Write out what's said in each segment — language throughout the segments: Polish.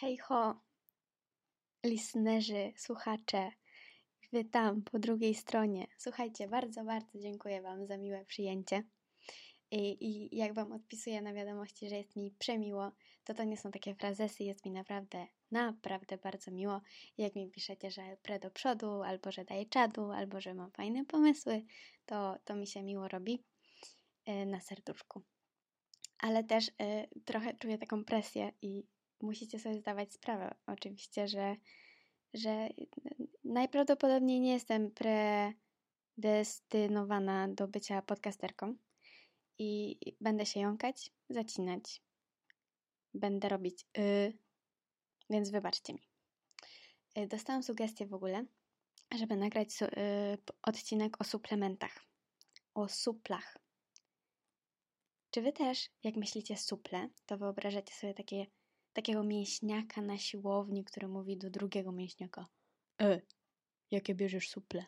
Hej ho, listenerzy, słuchacze, witam po drugiej stronie. Słuchajcie, bardzo, bardzo dziękuję Wam za miłe przyjęcie. I, I, jak Wam odpisuję na wiadomości, że jest mi przemiło, to to nie są takie frazesy, jest mi naprawdę, naprawdę bardzo miło. Jak mi piszecie, że pre do przodu, albo że daję czadu, albo że mam fajne pomysły, to, to mi się miło robi yy, na serduszku. Ale też yy, trochę czuję taką presję i musicie sobie zdawać sprawę, oczywiście, że, że najprawdopodobniej nie jestem predestynowana do bycia podcasterką i będę się jąkać, zacinać. Będę robić y, więc wybaczcie mi. Y, dostałam sugestię w ogóle, żeby nagrać su, y, odcinek o suplementach. O suplach. Czy wy też, jak myślicie suple, to wyobrażacie sobie takie takiego mięśniaka na siłowni, który mówi do drugiego mięśniaka E, jakie bierzesz suple?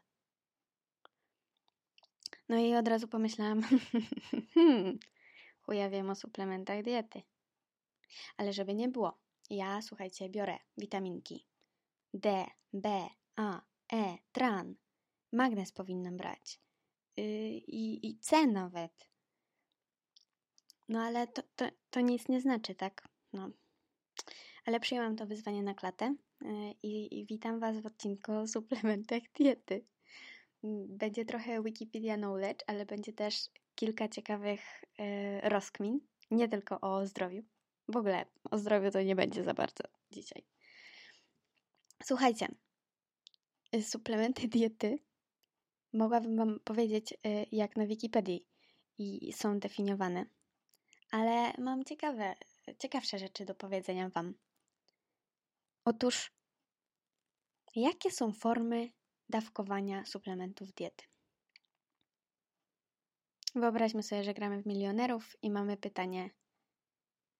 No i od razu pomyślałam hmm, wiem o suplementach diety. Ale żeby nie było, ja, słuchajcie, biorę witaminki D, B, A, E, tran, magnez powinnam brać yy, i, i C nawet. No ale to, to, to nic nie znaczy, tak? No, ale przyjęłam to wyzwanie na klatę e, i, i witam Was w odcinku o suplementach diety. Będzie trochę Wikipedia Knowledge, ale będzie też kilka ciekawych e, rozkmin, nie tylko o zdrowiu. W ogóle o zdrowiu to nie będzie za bardzo dzisiaj. Słuchajcie, suplementy diety mogłabym Wam powiedzieć, e, jak na Wikipedii i są definiowane, ale mam ciekawe, ciekawsze rzeczy do powiedzenia Wam. Otóż, jakie są formy dawkowania suplementów diety? Wyobraźmy sobie, że gramy w milionerów i mamy pytanie.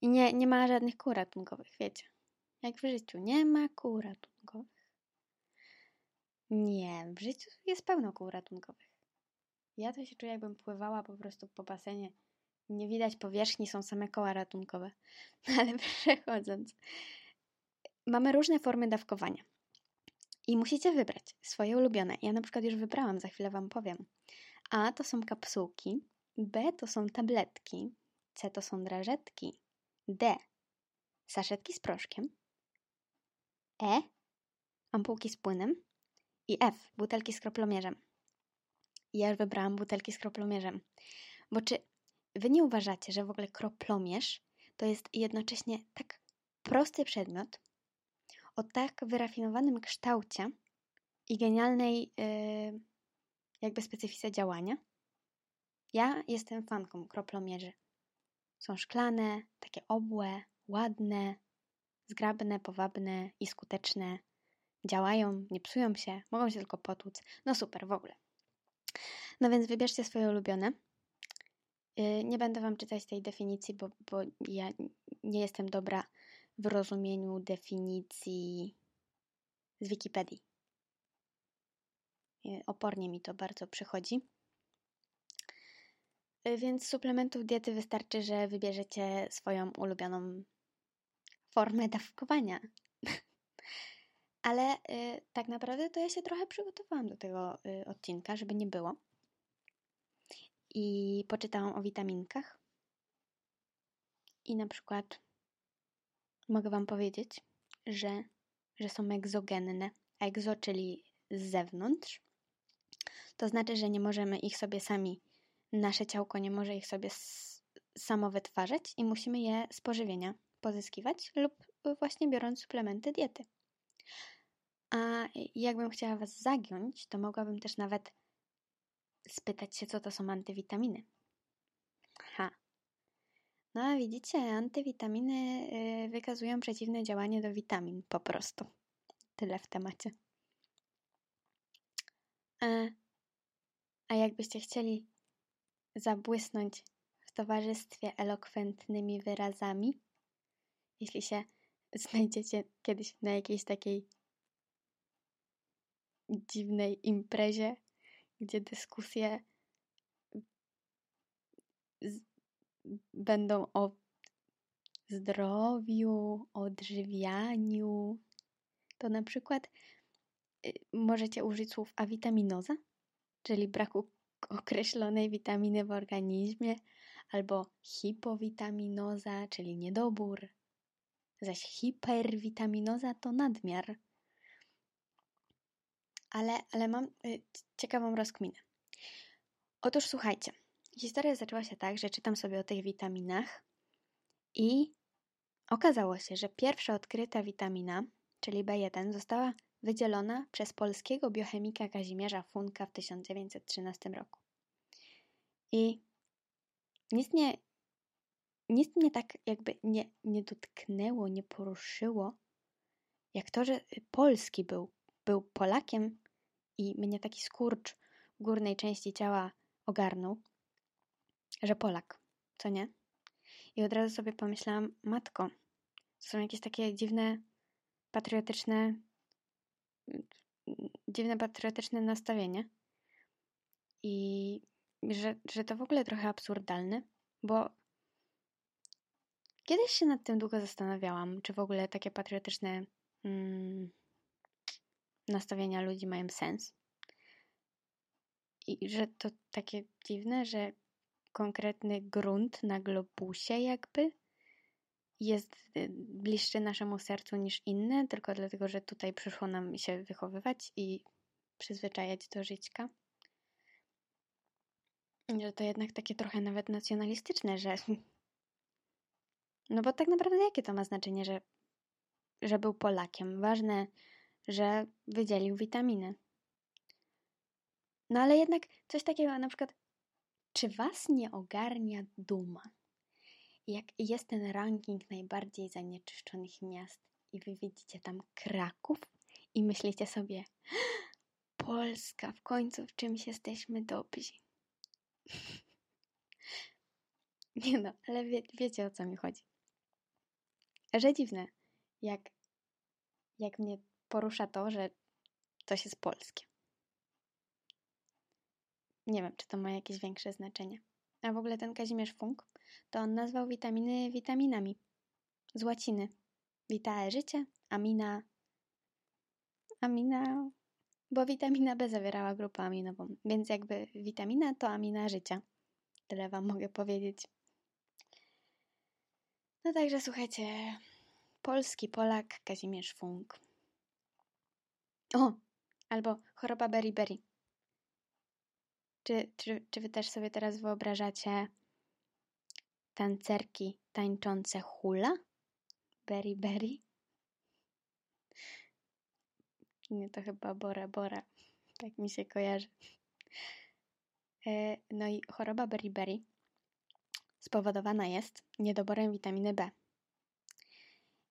I nie, nie ma żadnych kół ratunkowych, wiecie. Jak w życiu, nie ma kół ratunkowych. Nie, w życiu jest pełno kół ratunkowych. Ja to się czuję, jakbym pływała po prostu po basenie. Nie widać powierzchni, są same koła ratunkowe. Ale przechodząc, mamy różne formy dawkowania. I musicie wybrać swoje ulubione. Ja na przykład już wybrałam, za chwilę Wam powiem. A to są kapsułki, B to są tabletki, C to są drażetki, D saszetki z proszkiem, E ampułki z płynem i F butelki z kroplomierzem. Ja już wybrałam butelki z kroplomierzem. Bo czy Wy nie uważacie, że w ogóle kroplomierz to jest jednocześnie tak prosty przedmiot, o tak wyrafinowanym kształcie i genialnej yy, jakby specyfice działania. Ja jestem fanką kroplomierzy. Są szklane, takie obłe, ładne, zgrabne, powabne i skuteczne. Działają, nie psują się, mogą się tylko potłuc. No super, w ogóle. No więc wybierzcie swoje ulubione. Yy, nie będę Wam czytać tej definicji, bo, bo ja nie jestem dobra w rozumieniu definicji z Wikipedii. Opornie mi to bardzo przychodzi. Y, więc suplementów diety wystarczy, że wybierzecie swoją ulubioną formę dawkowania. Ale y, tak naprawdę to ja się trochę przygotowałam do tego y, odcinka, żeby nie było. I poczytałam o witaminkach. I na przykład mogę Wam powiedzieć, że, że są egzogenne. Egzo, czyli z zewnątrz. To znaczy, że nie możemy ich sobie sami, nasze ciałko nie może ich sobie samo wytwarzać i musimy je z pożywienia pozyskiwać lub właśnie biorąc suplementy diety. A jakbym chciała Was zagiąć, to mogłabym też nawet spytać się, co to są antywitaminy. Ha, no a widzicie, antywitaminy y, wykazują przeciwne działanie do witamin, po prostu. Tyle w temacie. A, a jakbyście chcieli zabłysnąć w towarzystwie elokwentnymi wyrazami, jeśli się znajdziecie kiedyś na jakiejś takiej dziwnej imprezie, gdzie dyskusje będą o zdrowiu, odżywianiu, to na przykład y, możecie użyć słów awitaminoza, czyli braku określonej witaminy w organizmie, albo hipowitaminoza, czyli niedobór, zaś hiperwitaminoza to nadmiar. Ale, ale mam y, ciekawą rozkminę. Otóż słuchajcie, historia zaczęła się tak, że czytam sobie o tych witaminach i okazało się, że pierwsza odkryta witamina, czyli B1, została wydzielona przez polskiego biochemika Kazimierza Funka w 1913 roku. I nic mnie, nic mnie tak jakby nie, nie dotknęło, nie poruszyło, jak to, że Polski był, był Polakiem i mnie taki skurcz górnej części ciała ogarnął, że Polak, co nie? I od razu sobie pomyślałam, matko, to są jakieś takie dziwne, patriotyczne, dziwne patriotyczne nastawienie. I że, że to w ogóle trochę absurdalne, bo kiedyś się nad tym długo zastanawiałam, czy w ogóle takie patriotyczne mm, nastawienia ludzi mają sens. I że to takie dziwne, że konkretny grunt na globusie jakby jest y, bliższy naszemu sercu niż inne, tylko dlatego, że tutaj przyszło nam się wychowywać i przyzwyczajać do żyćka że to jednak takie trochę nawet nacjonalistyczne, że. No bo tak naprawdę jakie to ma znaczenie, że, że był Polakiem? Ważne, że wydzielił witaminy. No ale jednak coś takiego, na przykład, czy was nie ogarnia duma? Jak jest ten ranking najbardziej zanieczyszczonych miast i wy widzicie tam Kraków i myślicie sobie, Polska, w końcu w czymś jesteśmy dobrzy. Nie no, ale wie, wiecie o co mi chodzi. Że dziwne, jak, jak mnie porusza to, że coś jest polskie. Nie wiem, czy to ma jakieś większe znaczenie. A w ogóle ten Kazimierz Funk, to on nazwał witaminy witaminami. Z łaciny. Vitae życie, amina. Amina bo witamina B zawierała grupę aminową, więc jakby witamina to amina życia. Tyle Wam mogę powiedzieć. No także słuchajcie, polski Polak Kazimierz Funk. O, albo choroba beriberi. Czy, czy, czy Wy też sobie teraz wyobrażacie tancerki tańczące hula? Beriberi? Nie, to chyba Bora Bora. Tak mi się kojarzy. E, no i choroba beriberi spowodowana jest niedoborem witaminy B.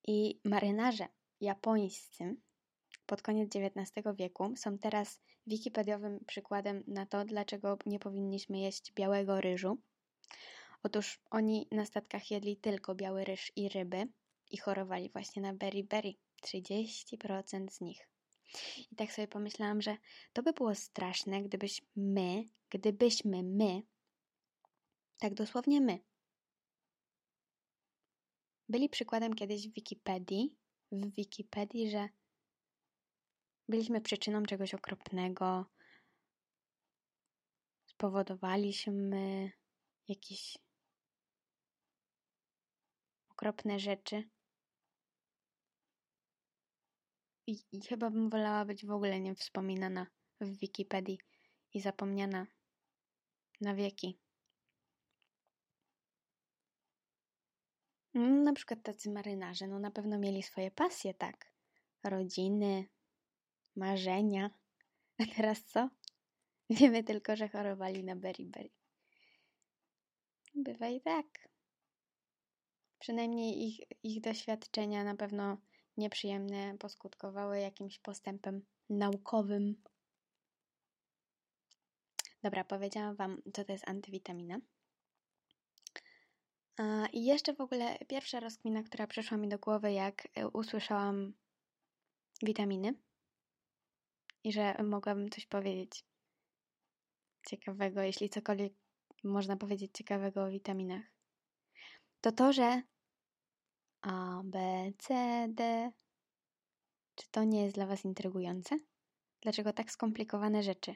I marynarze japońscy pod koniec XIX wieku są teraz wikipediowym przykładem na to, dlaczego nie powinniśmy jeść białego ryżu. Otóż oni na statkach jedli tylko biały ryż i ryby i chorowali właśnie na beriberi. 30% z nich. I tak sobie pomyślałam, że to by było straszne, gdybyśmy my, gdybyśmy my, tak dosłownie my, byli przykładem kiedyś w Wikipedii, w Wikipedii, że byliśmy przyczyną czegoś okropnego, spowodowaliśmy jakieś okropne rzeczy. I, I chyba bym wolała być w ogóle nie wspominana w Wikipedii i zapomniana na wieki. No, na przykład tacy marynarze, no na pewno mieli swoje pasje, tak? Rodziny, marzenia. A teraz co? Wiemy tylko, że chorowali na beriberi. Bywa i tak. Przynajmniej ich, ich doświadczenia na pewno nieprzyjemne poskutkowały jakimś postępem naukowym. Dobra, powiedziałam Wam, co to jest antywitamina. I jeszcze w ogóle pierwsza rozkmina, która przyszła mi do głowy, jak e, usłyszałam witaminy i że mogłabym coś powiedzieć ciekawego, jeśli cokolwiek można powiedzieć ciekawego o witaminach, to to, że A, B, C, D. Czy to nie jest dla Was intrygujące? Dlaczego tak skomplikowane rzeczy,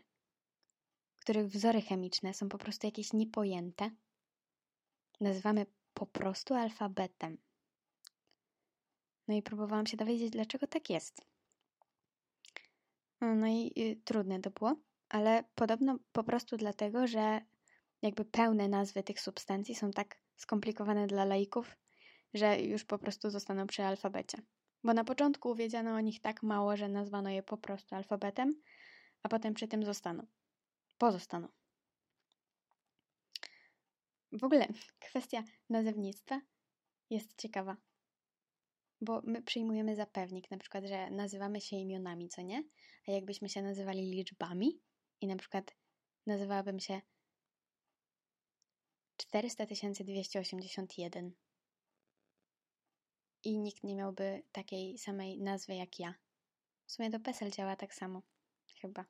których wzory chemiczne są po prostu jakieś niepojęte, nazywamy po prostu alfabetem? No i próbowałam się dowiedzieć, dlaczego tak jest. No, no i y, trudne to było, ale podobno po prostu dlatego, że jakby pełne nazwy tych substancji są tak skomplikowane dla laików, że już po prostu zostaną przy alfabecie. Bo na początku wiedziano o nich tak mało, że nazwano je po prostu alfabetem, a potem przy tym zostaną. Pozostaną. W ogóle kwestia nazewnictwa jest ciekawa, bo my przyjmujemy za pewnik, na przykład, że nazywamy się imionami, co nie? A jakbyśmy się nazywali liczbami i na przykład nazywałabym się 400 281 i nikt nie miałby takiej samej nazwy jak ja. W sumie to PESEL działa tak samo, chyba.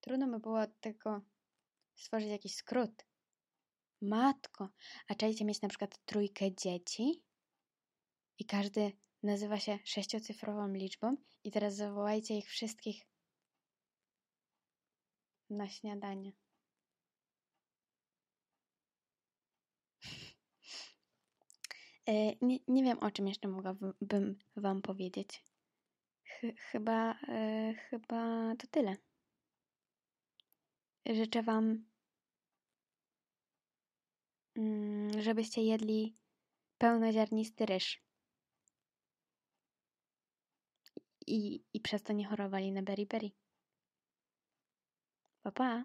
Trudno by było tylko stworzyć jakiś skrót. Matko, a czajcie mieć na przykład trójkę dzieci i każdy nazywa się sześciocyfrową liczbą i teraz zawołajcie ich wszystkich na śniadanie. E, nie, nie wiem, o czym jeszcze mogłabym Wam powiedzieć. Ch chyba, e, chyba to tyle. Życzę Wam, żebyście jedli pełnoziarnisty ryż. I, I przez to nie chorowali na beriberi. Pa, pa!